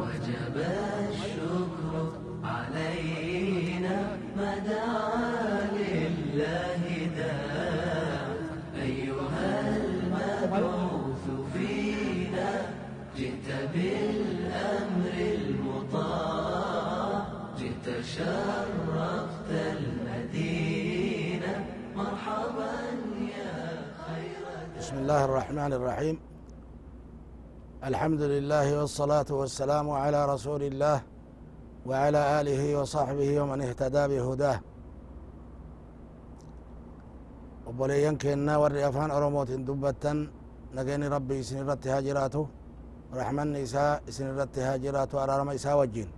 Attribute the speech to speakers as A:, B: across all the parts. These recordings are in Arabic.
A: وجب الشكر علينا ما دعا لله داع أيها المبعوث فينا جئت بالأمر المطاع جئت شرفت المدينة مرحبا يا خير
B: بسم الله الرحمن الرحيم. الحمد لله والصلاة والسلام على رسول الله وعلى آله وصحبه ومن اهتدى بهداه rabbi isin irratti haa jiraatu raxmanni isaa isin irratti haa jiraatu araarama isaa wajjin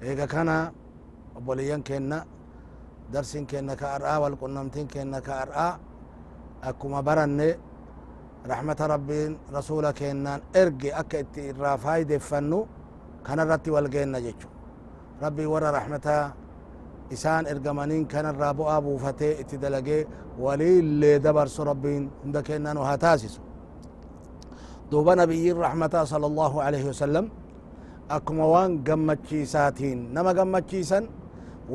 B: eega kana obboleeyyan keenna darsin keenna ka ar'aa walqunnamtin keenna ka ar'aa akkuma baranne raxmata rabbiin rasula keennaan erge akka itti irraa faayideffannu kanarratti wal geenna jechu rabbii warra raxmata isaan ergamaniin kanarraa bu'aa buufatee itti dalagee waliillee dabarsu rabbiin hunda keennan haa taasisu duuba nabiyyiin raxmataa sala allahu alaihi wasalam akkuma waan gammachiisaatiin nama gammachiisan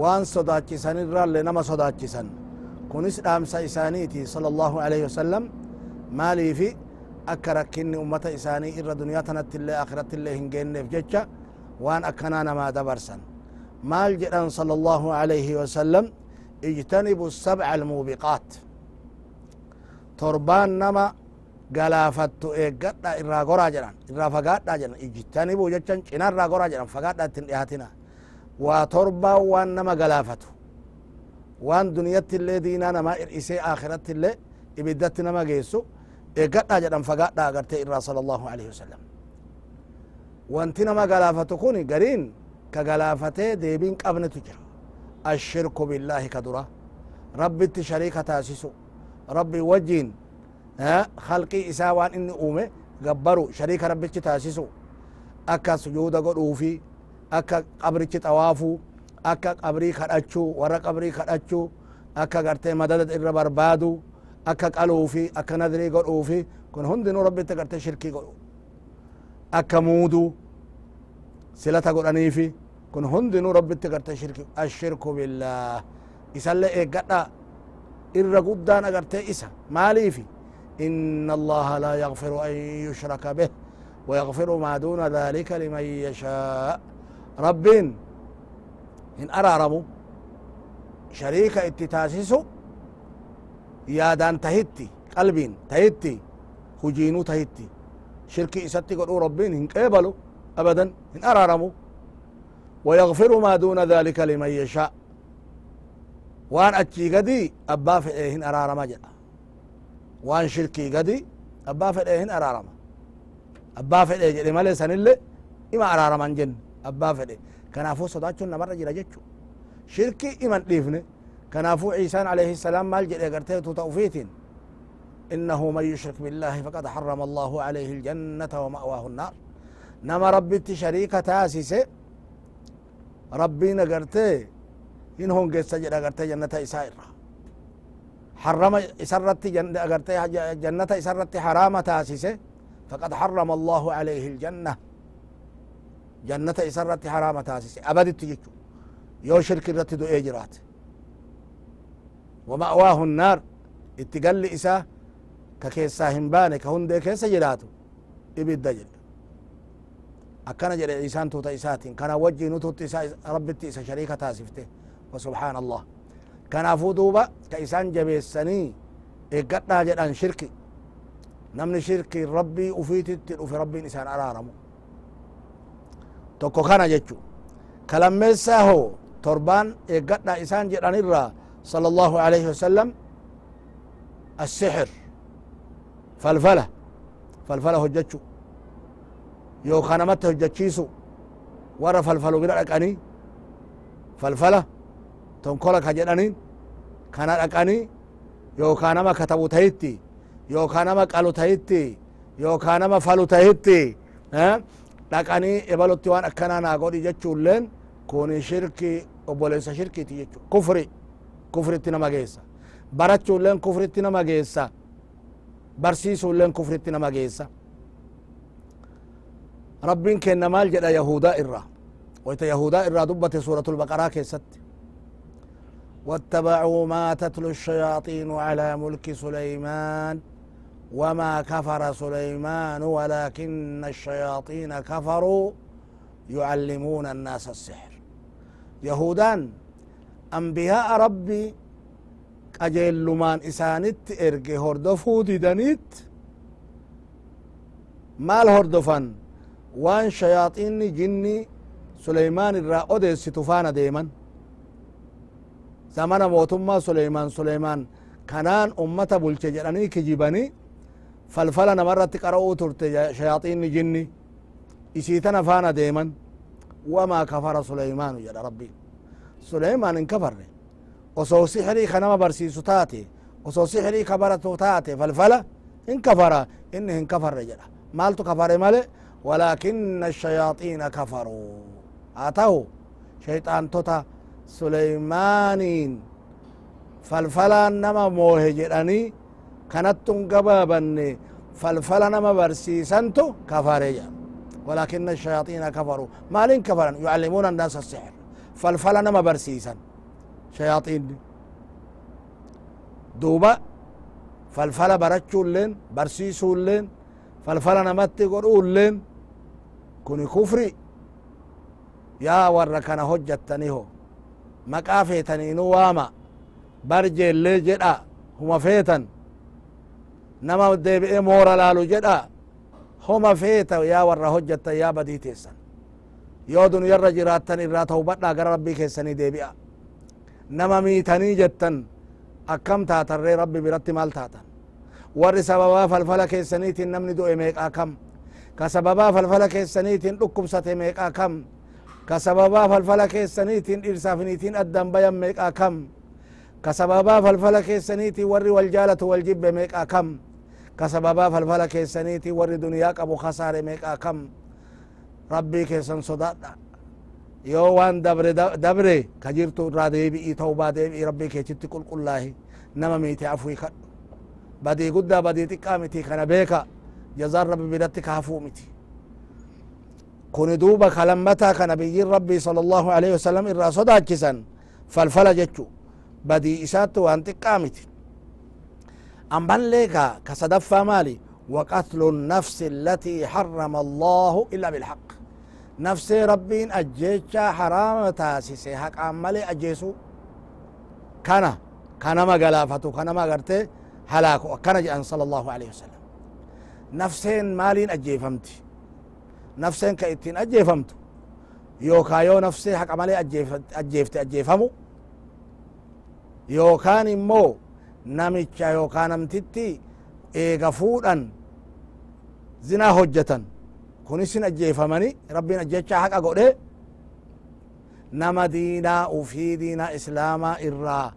B: waan sodaachisanirraallee nama sodaachisan kunis dhaamsa isaaniiti sala allahu alaihi wasalam maaliifi akka rakkinni ummata isaanii irra duniyaa tanattillee akhirattillee hin geenneef jecha waan akkanaa namaa dabarsan maal jedhan sala allahu alaihi wasalam ijtanibu sabca almuubiqaat torbaan nama galaafattu eeggadha irraa goraa jedhan irraa fagaadha jedhan ijtanibu jechan cina irraa goraa jedhan fagaadha ittin dhihaatina waa torbaa waan nama galaafatu waan duniyattillee diinaa namaa ir'isee akhirattillee ibiddatti nama geessu إيه قد أجدن فقد أجدت إرى صلى الله عليه وسلم وانتنا ما قلافتكوني قرين كقلافته ديبين قبنة تجر الشرك بالله كدرة ربي تشريك تاسسو ربي وجين ها خلقي إساوان إني أومي قبرو شريك ربي تاسسو أكا سجود قروفي أكا قبري توافو أكا قبري خرأتشو ورق قبري خرأتشو أكا قرتي مدد إرى بربادو akka qaluufi akka nadrii godhuufi kun hundinuu rabbitti gartee shirkii godhu akka muudu silata godhaniifi kun hundinuu rabbitti garte shirki ashirku billah isallee eeggadha irra guddaan agarte isa maaliifi إن الله لا يغفر أن يشرك به ويغفر ما دون ذلك لمن يشاء ربين إن أرارمو شريك اتتاسسو يادان تهتي قلبين تهتي هجينو تهتي شركي إساتي قلوا ربين إن قبلوا أبدا إن أرارمو. ويغفر ما دون ذلك لمن يشاء. وان أتشي قدي أبا فئهن أرارما جدا وان شركي قدي أبا فئهن أرارما أبا فئه جدي مالي سنلي إما أرارما جن أبا فئه كنافو صداتشو نمر جرا جتشو شركي إما ديفني كنافو عيسى عليه السلام مال جدي قرتيه توفيتين إنه من يشرك بالله فقد حرم الله عليه الجنة ومأواه النار نما ربي شريك تاسسه ربين قرتي إن هون قصة جدا قرتي جنة إسائر حرم إسرت جنة قرتي جنة إسرت حرام تاسسه فقد حرم الله عليه الجنة جنة إسرت حرام تاسسه أبد تجيكو يو شرك رت دو إجرات ومأواه النار اتقل إساه ككيسا هنباني كهندي كيسا جراتو إبدا جل akkana jedhe isaan tuuta isaatiin kana wajji nu tuutti isa rabbitti isa shariika taasifte wasubxaan allah kanaafuu duuba ka isaan jabeessanii eeggadhaa jedhan shirki namni shirki rabbii ufiititti dhufe rabbiin isaan araaramu tokko kana jechu kalammeessaa hoo torbaan eeggadhaa isaan صلى الله عليه وسلم السحر فلفلة فلفلة هجتش يو خانمت هجتشيسو ورا فلفلو بلا اكاني فلفلة تنقلك هجتاني كان اكاني يو خانما كتبو تهيتي يو خانما قالو تهيتي يو خانما فلو تهيتي ها؟ لكني إبلو تيوان أكنا غودي جتشو لين كوني شركي وبوليس شركي تيجو كفري. Kufritti nama geessa. Barachuulleen kufritti nama geessa. Barsiisuulleen kufritti nama geessa. ربين كن مال جدا يهودا إرّا ويت يهودا إرّا دبت سورة البقرة كيست واتبعوا ما تتلو الشياطين على ملك سليمان وما كفر سليمان ولكن الشياطين كفروا يعلمون الناس السحر يهودان أنبياء ربي isaanitti erge hordofuu didaniit maal hordofan waan shayaaxiinni jinni suleymaan irraa odeessitu faana deeman zamana mootummaa suleymaan suleymaan kanaan ummata bulche jedhanii kijibani falfala namarratti qara'uu turte shayaaxiinni jinni isii tana faana deeman wamaa kafara suleymaanu jedha rabbiin suleymaan hin kafarre osoo sixrii kanama barsiisu taate osoo sixrii ka baratu taate falfala hin kafara inni hin kafarre jedha maaltu kafare male walakina الشayaaطiina kafaruu haa tahu shayxaantota suleymaaniin falfalaan nama moohe jedhanii kanattun gabaabanne falfala nama barsiisantu kafare jedha walakina الشayaaطiina kafaruu falfala nama barsiisan shayaxiinni duuba falfala barachuulleen barsiisuulleen falfala namatti godhuulleen kuni kufri yaa warra kana hojjattaniho maqaa feetaniinu waama barjeellee jedha huma feetan nama deebi'ee moora laalu jedha homa feeta yaa warra hojjattan yaa badii teessan yoo duniyarra jiraattan irraa tawbadhaa gara rabbii keessanii deebi'a nama miitanii jettan akkam taatarree rabbi biratti maal taatan warri sababaa falfala keessaniitiin namni du'e meeqaa kam ka sababaa falfala keessaniitiin dhukkubsate meeqaa kam ka sababaa falfala keessaniitiin dhirsaafiniitiin addan bayan meeqaa kam ka sababaa falfala keessaniitiin warri wal jaalatu wal jibbe meeqaa kam ka sababaa falfala keessaniitiin warri duniyaa qabu kasaare meeqaa kam ربي كيسن صدات يو وان دبري دبري كجيرتو رادي بي ايتو با دي بي ربي كي تتي كل كل نما ميتي عفوي خد بدي قد بدي تقامتي خنا بيكا. جزار ربي بدتي كافو ميتي. كوني دوبا كلمتا كان بي ربي صلى الله عليه وسلم إرى صدات كيسن فالفلا جتشو. بدي إساتو وان تقامتي أم بان ليكا كسدفا مالي. وقتل النفس التي حرم الله إلا بالحق. نفسي ربين أجيتشا حرام تاسسي حق عمالي أجيسو. كان كان ما قلافتو كان ما قرتي هلاكو كان جأن صلى الله عليه وسلم. نفسين مالين أجيفمتي. نفسين كإتين أجيفمتو. يوكا يو نفسي حق عمالي أجيفت أجيفمو. يوكان مو نمتشا يوكا نمتتي eega fuudhan zinaa hojjetan kunisin ajjeefamani rabbiin ajjechaa haqa godhe nama diinaa ufii diinaa islaamaa irraa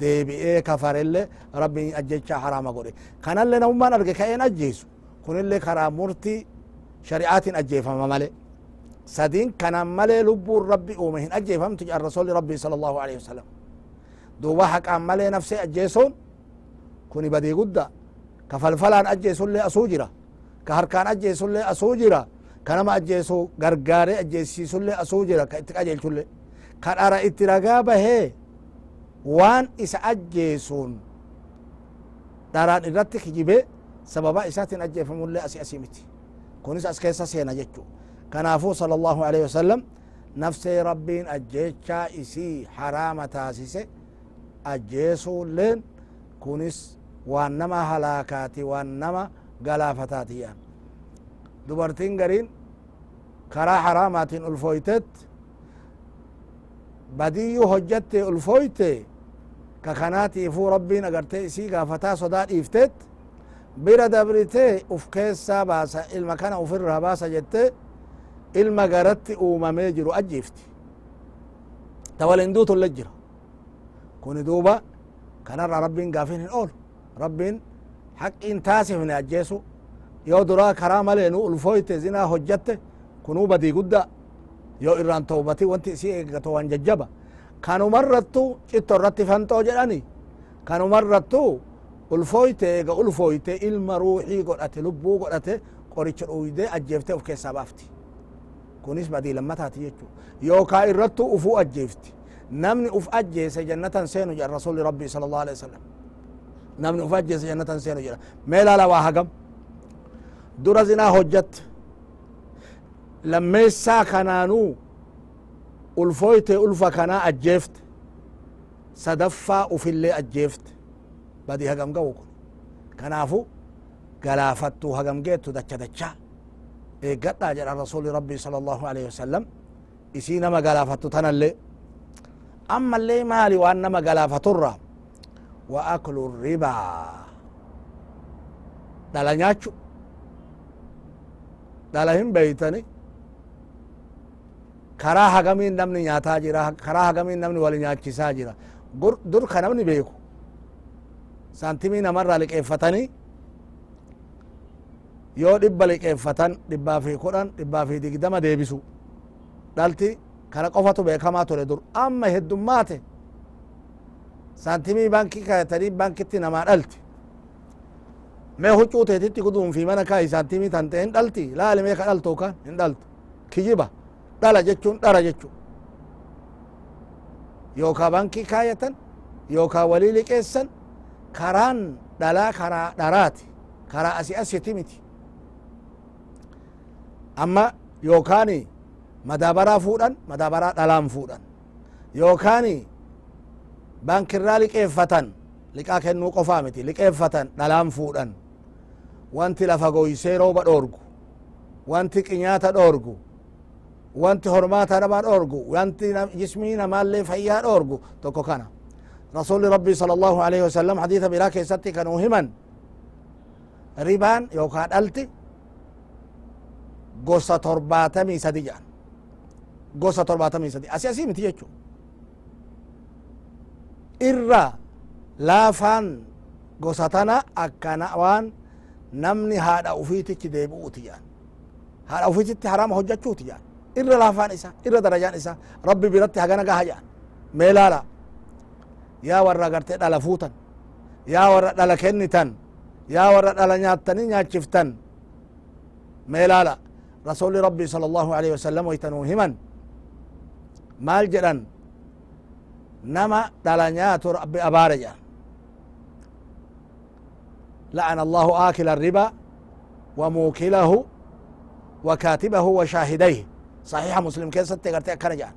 B: deebi'ee kafarelle rabbiin ajjechaa haraama godhe kanallee namummaan arge ka'een ajjeesu kunillee karaa murtii shari'aatiin ajjeefama male sadin kanan malee lubbuun rabbi uume hin ajjeefamtu jedhan rasuli rabbii sala allahu alehi wasalam duuba haqaan malee nafsee ajjeesuun kuni badii guddaa ka falfalaan ajjeesullee asuu jira ajjeesullee asuu jira ka nama ajjeesu gargaare ajjeesiisullee asuu jira ka itti qajeelchullee ka dhara itti ragaa bahee waan isa ajjeesuun dharaan irratti kijibe sababa isaatiin ajjeefamullee asi asi miti kunis as keessa seena jechu kanaafuu sala allahu alaihi wasalam nafsee rabbiin ajjeechaa isii haraama taasise ajjeesuulleen kunis waan nama halaakaati waan nama galaafataatiyan dubartin garin karaa haraamaatiin ulfoytet badiyyu hojjatte ulfoyte ka kanaatiifuu rabbiin agarte isii gaafataa sodaa dhiiftet bira dabrite uf keessaa baasa ilma kana ufirraa baasa jette ilma garatti uumamee jiru ajjiifti ta walinduutulle jira kuni duuba kanarra rabbiin gaafin hin oolu rabbiin haqqiin taasifne ajjeesu yoo duraa karaa malee nu ulfoyte zinaa hojjatte kunuu badii guddaa yoo irraan tawbati wanti isii eeggato waan jajjaba kanumarrattu citto irratti fanxoo jedhani kanumarrattu ulfoyte eega ulfoyte ilma ruuxii godhate lubbuu godhate qoricha dhuyde ajjeefte uf keessaa baafti kunis badii lammataati jechu yookaa irrattu ufuu ajjeefti namni uf ajjeese jannatan seenu jedha rasuli rabbii sala allahu alaihi wasallam namni uf ajjeese jannatan seenu jedha mee laala waa hagam dura zinaa hojjatte lammeessaa kanaanuu ulfooyte ulfa kanaa ajjeefte sadaffaa ufillee ajjeefte badii hagam ga'u kun kanaafu galaafattuu hagam geettu dacha dachaa eeggadhaa jedha rasuli rabbii sala allahu alaihi wasallam isii nama galaafattu tanallee ammallee maali waan nama galaafaturra aklu ribaa dhala nyaachu dhala hin beeytani karaa hagamiin namni nyaataa jira karaa hagamiin namni wal nyaachisaa jira dur ka namni beeku santimii namarraa liqeeffatanii yoo dhibba liqeeffatan dhibbaa fi kudhan dhibbaa fi digdama deebisu dhalti kana qofatu beekamaa ture dur amma heddummaate santimii baankii kayatanii baankitti namaa dhalti mee huccuu teetitti kuduun fi mana kaayi santimii tan ta'e hin dhalti laali mee ka dhaltu kan hin dhaltu kijiba dhala jechuun dhara jechu yookaa baankii kaayatan yookaa walii liqeessan karaan dhalaa karaa dharaati karaa asi asiti miti amma yookaani madaabaraa fuudhan madaabaraa dhalaan fuudhan yookaani baankirraa liqeeffatan liqaa kennuu qofaa miti liqeeffatan dhalaan fuudhan wanti lafa goysee rooba dhoorgu wanti qinyaata dhoorgu wanti hormaata nama dhoorgu wanti jismii namaallee fayyaa dhoorgu tokko kana rasuli rabbii sala allahu alaihi wasalam hadiisa biraa keessatti kanuu himan ribaan yookaa dhalti gosa torbaatamii sadi jedhan gosa torbaatamii sadi asi asii miti jechu irra laafaan gosa tana akkana waan namni haadha ufiitichi deebi'uuti jedhan haadha ufiititti harama hojjachuuti jedhan irra laafaan isa irra darajaan isa rabbi biratti hagana gaha jedhan mee yaa warra gartee dhala fuutan. Yaa warra dhala kennitan. Yaa warra dhala nyaattanii nyaachiftan. Mee laala rasuli rabbi sala allahu alaihi wasalam waytanuu himan. Maal jedhan nama dhala nyaatu rabbi abaare jedhan لعن الله آكل الربا وموكله وكاتبه وشاهديه صحيح مسلم كيف ستقرتي أكنا جان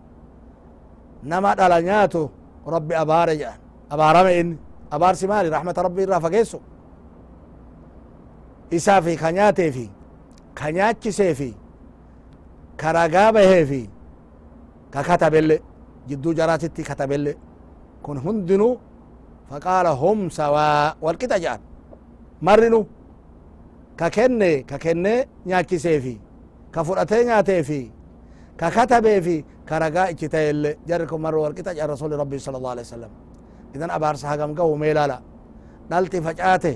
B: نما دالا نياتو ربي أبار جان أبارم إن أبار سمالي رحمة ربي رافقيسو إسا في كنياتي في كنياتي سيفي كرقابه في ككتب اللي جدو جراتتي كتب اللي كن هندنو فقال هم سواء والكتا جان marrinu ka kenne ka kenne nyaachiseefi ka fudhatee nyaateefi ka katabeefi ka ragaa ichitayelle jarri kun marro walqixa jan rasuli rabbi sala allahu alaihi wasallam idan abaarsa hagam gahu meelala dhalti facaate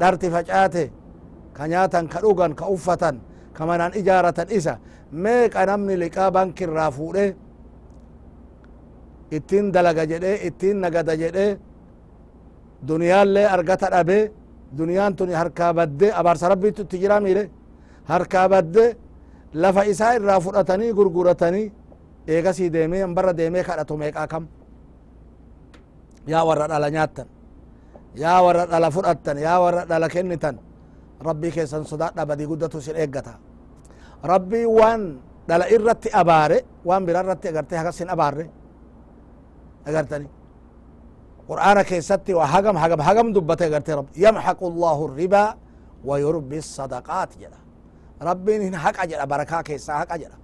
B: dharti facaate ka nyaatan ka dhugan ka uffatan ka manan ijaaratan isa meeqa namni liqaa bankirraa fuudhe ittin dalaga jedhe ittin nagada jedhe duniyaallee argata dhabe duniyaan tun harkaa badde abaarsa rabbiitu itti jira miire harkaa badde lafa isaa irraa fudhatanii gurguratanii eegasii deemee barra deemee kadhatu meeqaa kam yaa warra dhala nyaattan yaa warra dhala fudhattan yaa warra dhala kennitan rabbii keessan sodaadha badii guddatu sin eeggata rabbii waan dhala irratti abaare waan bira irratti agarte hagas hin abaarre أجرتني. قرآن كيستي وهجم هجم هجم دبته أجرتي رب. يمحق الله الربا ويربي الصدقات جرا ربي إن حق أجرا بركة كيسا حق أجرا.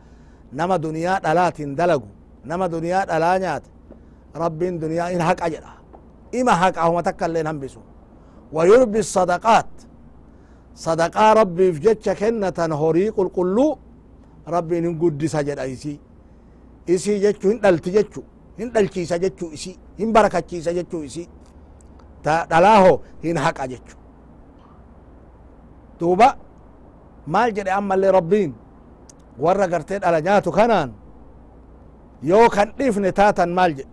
B: نما دنيا ألاتين دلقو نما دنيا ألانيات ربي إن دنيا إن حق أجرا. إما حق أهو ما تكلين هم بيسو ويربي الصدقات. صدقاء ربي في جتش كنة هوريق القلو. ربي إن قدس أجرا إيسي. إيسي جتشو إن دلت جتشو hin dhalchiisa jechu isi hin barakachiisa jechu isi ta dhalaaho hin haqa jechu duuba maal jedhe ammallee rabbiin warra gartee dhala nyaatu kanaan yoo kan dhiifne taatan maal jedhe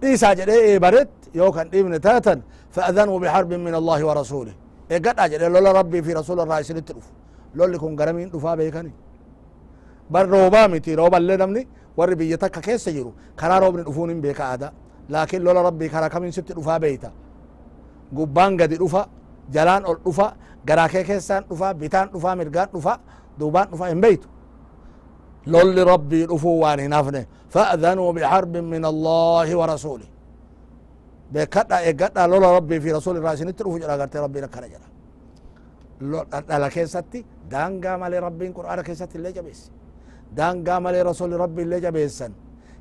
B: dhiisaa jedhee eebaret yoo kan dhiifne taatan fa'adanuu bixarbin min allahi wa rasulih eeggadhaa jedhe lola rabbii fi rasula irraa isinitti dhufu lolli kun garamiin dhufaa beekani bar roobaa miti rooballee namni warri biyya takka keessa jiru karaa roobni dhufuun hin beeka aada laakin lola rabbii karaa kamin sitti dhufaa beeyta gubbaan gadi dhufa jalaan ol dhufa garaa kee keessaan dhufa bitaan dhufa mirgaan dhufa duubaan dhufa hin beeytu lolli rabbii dhufuu waan hin hafne fa'dhanuu bixarbin min allahi wa rasulih beekadha eeggadha lola rabbii fi rasul irraa isinitti dhufu jedha agartee rabbiin akkana jedha dhala keessatti daangaa malee rabbiin qur'aana keessatti illee jabeesse daangaa malee rasuli rabbi illee jabeessan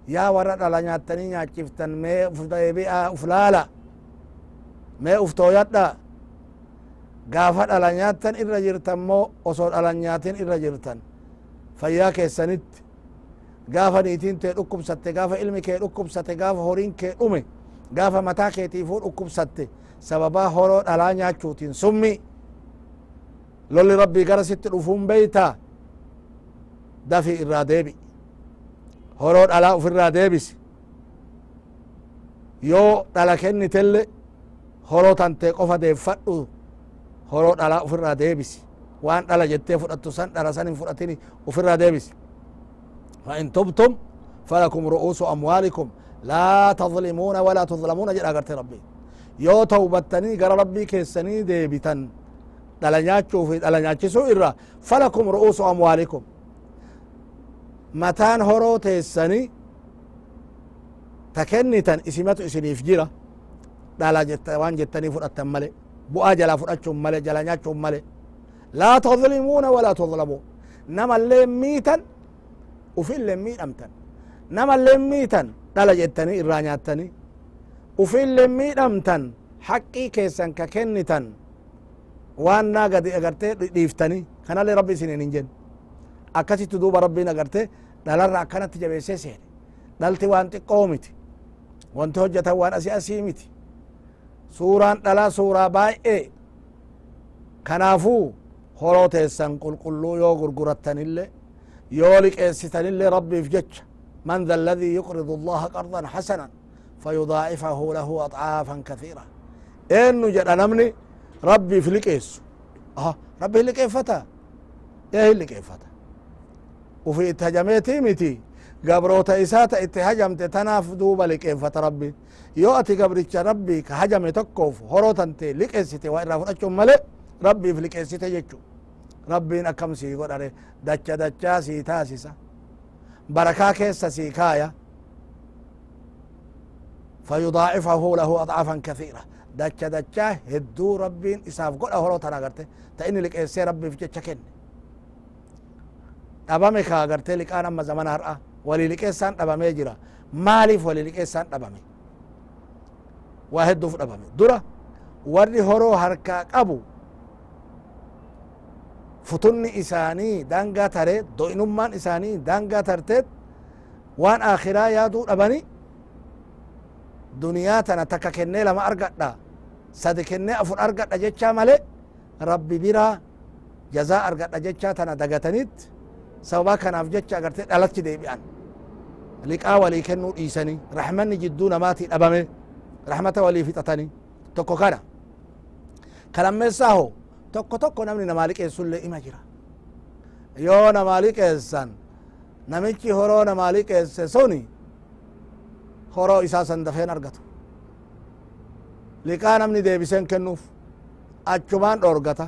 B: yaa warra dhala nyaattanii nyaachiftan mee uf deebi'a uf laala mee uf tooyadha gaafa dhala nyaattan irra jirtan moo osoo dhala nyaatin irra jirtan. Fayyaa keessanitti gaafa niitiin tee dhukkubsatte gaafa ilmi kee dhukkubsate gaafa horiin kee dhume gaafa mataa keetiifuu dhukkubsatte sababaa horoo dhalaa nyaachuutiin summi. Lolli rabbii gara sitti dhufuun beeytaa dafi irra deebi horoo dhalaa uf irraa deebisi. Yoo dhala kennitelle horoo tantee qofa deeffadhu horoo dhalaa uf irraa deebisi. Waan dhala jettee fudhattu san dhala san hin fudhatini uf irraa deebisi. Fa in tubtum falakum ru'uusu amwaalikum laa tadlimuuna walaa tudlamuuna jedha agarte rabbi. Yoo tawbattanii gara rabbii keessanii deebitan dhala nyaachuu fi dhala nyaachisuu irra falakum ru'uusu amwaalikum. Mataan horoo teessani ta kennitan isimatu isiniif jira dhala waan jettanii fudhattan male bu'aa jalaa fudhachuun male jala nyaachuun male laa tadlimuuna walaa tudlamuun namallee miitan ufillee miidhamtan namallee miitan dhala jettanii irraa nyaattanii ufillee miidhamtan haqqii keessan ka kennitan waan naa gadi agartee dhiiftanii kanallee rabbi isinin hin jenne akkasitti duuba rabbiin agarte dhalarra akkanatti jabeessee seene dhalti waan xiqqoo miti wanti hojjetan waan asi asii miti suuraan dhalaa suuraa baay'ee kanaafuu horoo teessan qulqulluu yoo gurgurattanille yoo liqeessitanille rabbiif jecha yuqridu allaha qardan hasanan fayudaa'ifahu lahu aطcaafan kathiira eennu jedha namni rabbiif liqeessu rabbi hin liqeeffata ee hin liqeeffata ufi itti miti gabroota isaa ta itti hajamte tanaaf duuba liqeeffata rabbi yoo ati gabricha rabbi ka hajame tokkoof horoo tante liqeessite waa irraa fudhachuun male rabbiif liqeessite jechu rabbiin akkam sii godhare dacha dachaa sii taasisa barakaa keessa sii kaaya fayudaacifahu lahu adcaafan kathiira dacha dachaa hedduu rabbiin isaaf godha horoo tan agarte ta inni liqeessee rabbiif jecha kenne dhabame ka agarte liqaan amma zamana har'a walii liqeessaan dhabamee jira maaliif walii liqeessaan dhabame waa hedduuf dhabame dura warri horoo harkaa qabu futunni isaanii daangaa taree do'inummaan isaanii daangaa tarteet waan akhiraa yaaduu dhabani duniyaa tana takka kennee lama argadha sadi kennee afur argadha jecha male rabbi biraa jazaa argadha jecha tana dagataniit sababaa kanaaf jecha agartee dhalatti deebi'an liqaa walii kennuu dhiisanii raxmanni jidduu namaatii dhabame raxmata walii fixatanii tokko kana kalammeessaa ho tokko tokko namni namaa liqeessullee ima jira yoo namaa liqeessan namichi horoo namaa liqeesse suni horoo isaa san dafeen argatu liqaa namni deebiseen kennuuf achumaan dhorgata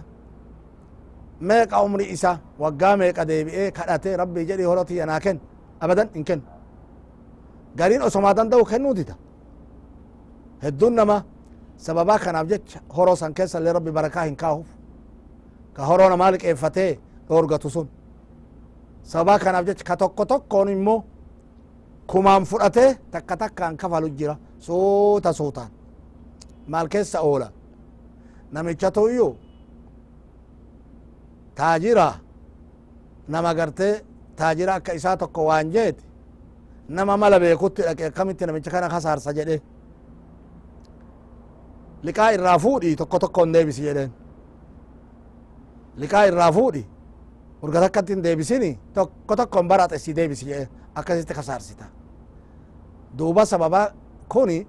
B: meeqa umri isa waggaa meeqa deebi'ee kadhate rabbii jedhi horoo tiyya naa kenn? Abadan hin kennu gariin osomaa danda'u kennuu dida hedduun nama sababaa kanaaf jecha horoo san keessa illee rabbi barakaa hin kaa'uuf. Ka horoo namaa liqeeffatee dhoorgatu sun. Sababaa kanaaf jecha ka tokko tokkoon immoo kumaan fudhatee takka takkaan kafalu jira suuta suutaan. Maal keessa oola? Namichatu iyyuu taajira nama gartee taajira akka isaa tokko waan jeeti nama mala beekutti dhaqe akkamitti namicha kana kasaarsa jedhe liqaa irraa fuudhi tokko tokkoon deebisi jedheen liqaa irraa fuudhi urga takkatti hin deebisini tokko tokkon baraxe si deebisi jedhe akkasitti kasaarsita duuba sababa kuni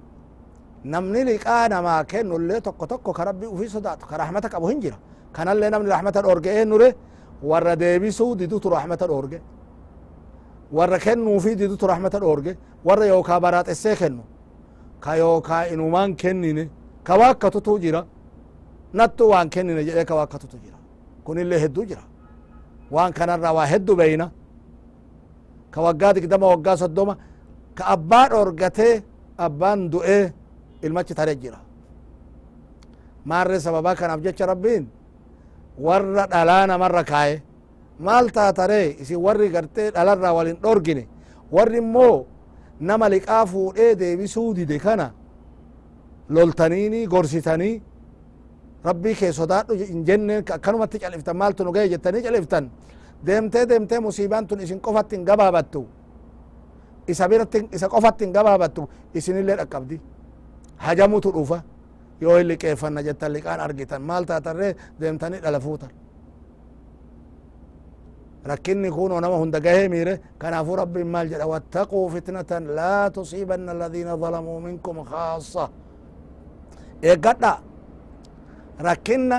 B: namni liqaa namaa kennullee tokko tokko ka rabbi ufii sodaatu ka rahmata qabu hin jira kanallee namni rahmata dhoorge eenure warra deebisuu didutu rahmata dhoorge warra kennuufi didutu rahmata dhoorge warra yookaa baraaxessee kennu ka yookaa inumaan kennine ka waakkatutu jira. Nattu waan kennine jedhee ka waakkatutu jira. Kunillee hedduu jira. Waan kanarraa waa heddu beyna. Ka waggaa digdama waggaa soddoma ka abbaa dhorgatee abbaan du'ee ilmachi tare jira. Maarre sababa kanaaf jecha rabbiin warra dhalaa namarra kaaye. Maal taatare? Isin warri gartee dhalarraa walin dhorgine warri immoo nama liqaa fuudhee deebisuu dide kana loltaniini gorsitanii rabbii kee sodaadhu hin jenneen akkanumatti califtan maaltu nu gahe jettanii califtan? Deemtee deemtee musiibaan tun isin qofatti hin gabaabattu. Isa biratti isa qofatti hin gabaabattu. Isinillee dhaqqabdi. Hajamutu dhufa yoo liqeeffanna jettan liqaan argitan maal taatarree deemtanii dhala fuutan rakkinni kunoo nama hunda gahee miire kanaafuu rabbiin maal jedha wattaquu fitnatan laa tusiibanna aladiina zalamuu minkum khaasa eeggadha rakkinna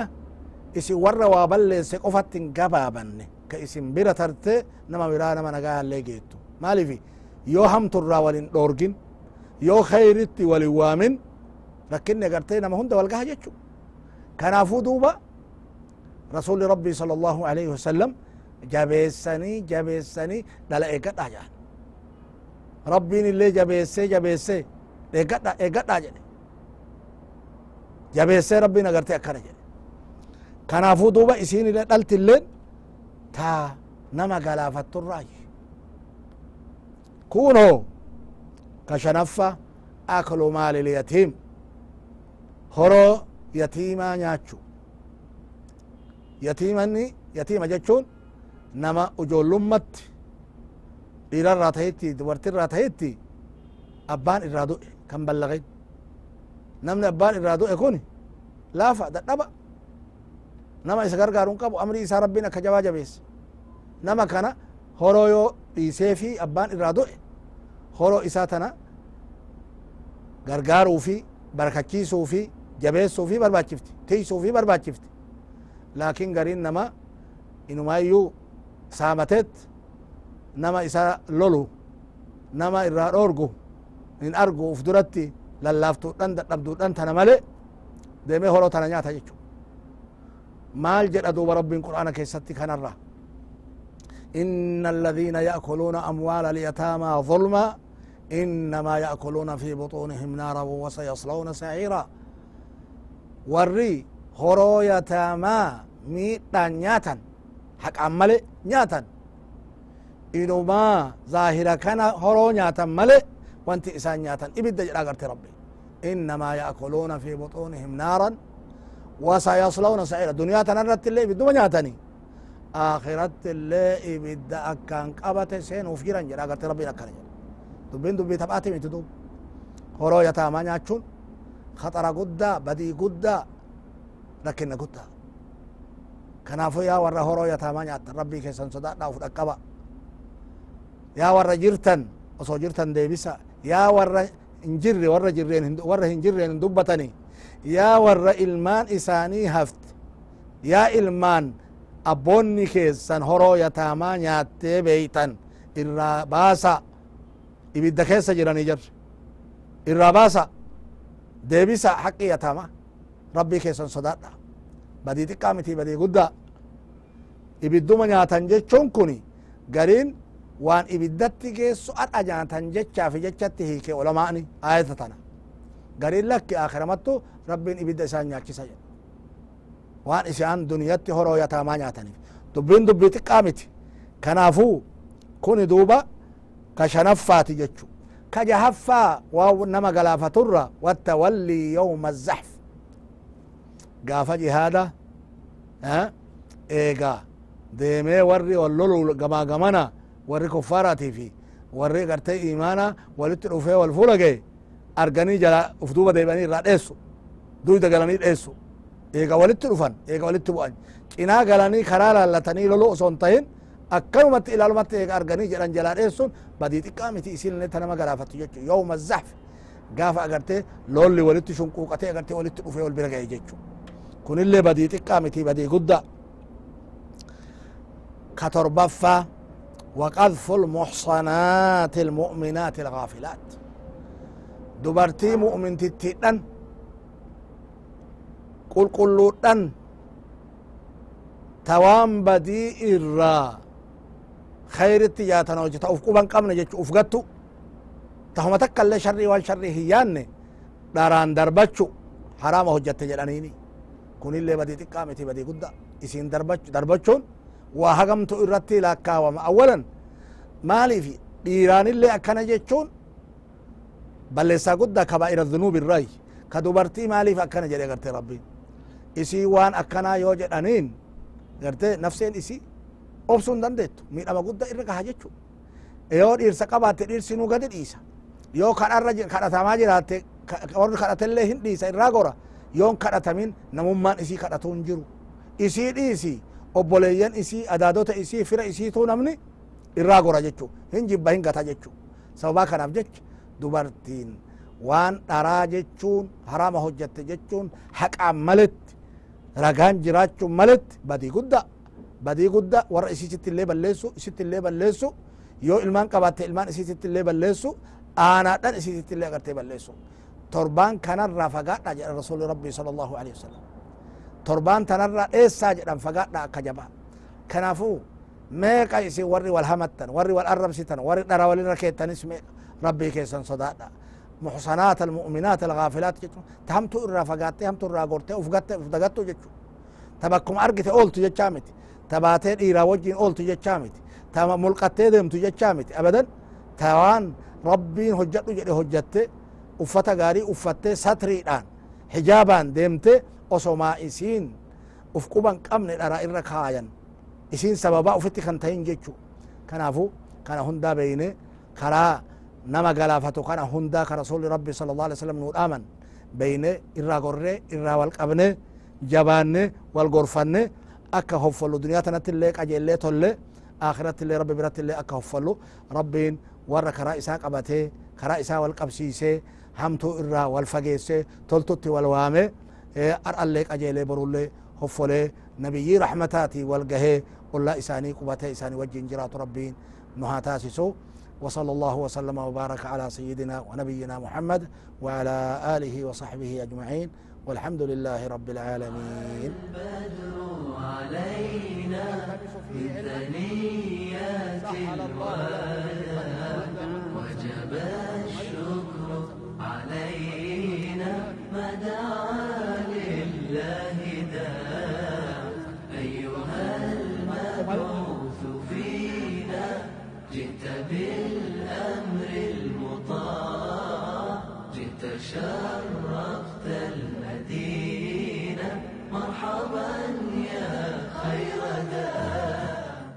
B: isin warra waa balleesse qofatti hin gabaabanne ka isin bira tarte nama biraa nama nagaahallee geettu maalifi yoo hamturraa walin dhoorgin yoo khayritti walin waamin فكني قرتي نما هند والقها جتشو كان دوبا رسول ربي صلى الله عليه وسلم جابيساني جابيساني دل إيقات آجا. ربين اللي جابيسي جابيسي. إيقات إيقات آجا. جابيسي ربين اقرتي اكار اجا كان دوبا اسين اللي قلت اللين تا نما قلافت الرأي كونو كشنفة أكل مال اليتيم. Horoo yatiimaa nyaachu yatiimanni yatiima jechuun nama ujoollumatti dhiirarraa tahitti dubartirraa tahitti abbaan irraa du'e kan ballaqin namni abbaan irraa du'e kun laafa dadhaba nama isa gargaaruun qabu amrii isaa rabbiin akka jabaa nama kana horoo yoo dhiisee fi abbaan irraa du'e horoo isaa tana gargaaruu fi barakachiisuu fi جبس وفي بربا شفت تيس وفي بربا شفت لكن قرين نما إنه ما يو سامتت نما إسا لولو نما إرار أرجو إن أرجو وفدرتي للافتو أنت نبدو أنت نملي ده ما هو تنا نجات هيجو ما الجد أدو بربين قرآن كيساتي كان الرّ إن الذين يأكلون أموال اليتامى ظلما إنما يأكلون في بطونهم نارا وسيصلون سعيرا. وري هرو يتامى ميتان نياتا حق عمالي نياتا إنما ظاهرة كان هرو نياتا مالي وانت إسان نياتا إبدا جرى قرت ربي إنما يأكلون في بطونهم نارا وسيصلون سعيرا دنيا تنرت اللي بدو نياتني آخرت اللي إبدا أكان قبت سين وفيرا جرى قرت ربي نكنا جرى dubbiin dubbii taphaati miti dub horoo yataamaa nyaachuun khaxara guddaa badii guddaa rakkinna guddaa kanaafuu yaa warra horoo yataamaa nyaattan rabbii keessan sodaadhaa uf dhaqqaba yaa warra jirtan osoo jirtan deebisa yaa warra hin jirre warra jirreen warra hin jirreen hin dubbatani yaa warra ilmaan isaanii hafte yaa ilmaan abboonni keessan horoo yataamaa nyaattee beeytan irraa baasa ibidda keessa jiranii jarri irraa baasa deebisa haqqi yataama rabbii keessan sodaadha badii xiqqaa miti badii guddaa ibidduma nyaatan jechuun kun gariin waan ibiddatti geessu adha nyaatan jechaafi jechatti hiike olamaani ayata tana gariin lakki akiramattu rabbiin ibidda isaan nyaachisa jedha waan isaan duniyatti horoo yataamaa nyaataniif dubbiin dubbii xiqqaa kanaafuu kuni duuba ka shanaffaati jechu nama galaafaturra wattawallii yawma azaxf gaafa jihaada eega deemee warri wallolu gamaa gamana warri kuffaaraatii fi warri gartee imaana walitti dhufee wal fulage arganii jala uf duuba deebi'anii irraa dheessu duyda galanii dheessu eega walitti dhufan eega walitti bu'an cinaa galanii karaa laallatanii lolu osoo hin tahin akkanumatti ilaalumatti arganii jedhan jalaa dheessun badii xiqqaa miti isinillee ta nama galaafattu jechu yawma zaxf gaafa agartee lolli walitti shunquuqatee agartee walitti dhufee wal bira ga'e jechu kunillee badii xiqqaa miti badii guddaa ka torbaffaa وقذف المحصنات المؤمنات الغافلات دبرتي مؤمن تتدن قل بدي إرّا خيرتي جاتنا وجتا افقوبان قمنا جيش افقتو تهما تكا اللي شري والشري هياني داران دربچو حرام هجت جلانيني كون اللي بدي تقامتي بدي قد اسين دربچ دربچون وهقمتو irratti laakkaawama awalan maalifi dhiiraan illee akkana jechuun balleessaa guddaa kabaa'ira dhunuub irraay ka dubartii maaliif akkana jedhe garte rabbiin isii waan akkanaa yoo jedhaniin garte nafseen isii obsuu hin dandeettu. Miidhama guddaa irra gaha jechu yoo dhiirsa qabaatte dhiirsinuu gadi dhiisa yoo kadharra kadhatamaa jiraatte warri kadhatellee hin dhiisa irraa gora yoon kadhatamin namummaan isii kadhatu hin jiru. Isii dhiisi obboleeyyan isii adaadota isii fira isiituu namni irraa gora jechu hin jibba hin gata jechu sababaa kanaaf jecha dubartiin waan dharaa jechuun harama hojjatte jechuun haqaan maletti ragaan jiraachuun maletti badii gudda badii gudda warra isiisitti illee balleessu isitti illee balleessu yoo ilmaan qabaatte ilmaan isiisitti illee balleessu aanaadhan isiisitti illee agartee balleessu torbaan kanarraa fagaadha jedha rasuli rabbii sala allahu alehi wasalam torbaan tanarraa dheessaa jedhan fagaadha akka jabaa kanaafuu meeqa isin warri wal hamattan warri wal arrabsitan warri dhara walirra keettanis meeqa rabbii keessan sodaadha محصنات المؤمنات الغافلات جتو تهمتو إرا فقاتي همتو إرا قرتي أفقاتي أفدقاتو جتو تبكم أرقتي أولتو جتشامتي تباتي إيرا وجين أولتو جتشامتي تما ملقتي دمتو جتشامتي أبدا توان ربين هجتو جدي هجتي uffata gaarii uffattee satriidhaan hijaabaan deemte osomaa isiin uf quban qabne dhara irra kaayan isiin sababaa ufitti kan tahin jechu kanaafu kana hundaa beyne karaa nama galaafatu kana hundaa ka rasuli rabbi sala allah alih wasalam nuu dhaaman beyne irraa gorre irraa wal qabne jabaanne wal gorfanne akka hoffallu duniyaa tanatti illee qajeellee tolle akhiratti illee rabbi biratti illee akka hoffallu rabbiin warra karaa isaa qabatee karaa isaa wal qabsiisee hamtuu irraa wal fageesse toltutti wal waame ar'allee qajeelee borullee hoffolee nabiyyii rahmataati wal gahee ollaa isaanii qubatee isaanii wajjin jiraatu rabbiin nu haa taasisu وصلى الله وسلم وبارك على سيدنا ونبينا محمد وعلى آله وصحبه أجمعين والحمد لله رب العالمين
A: علينا من ثنيات الوداع وجب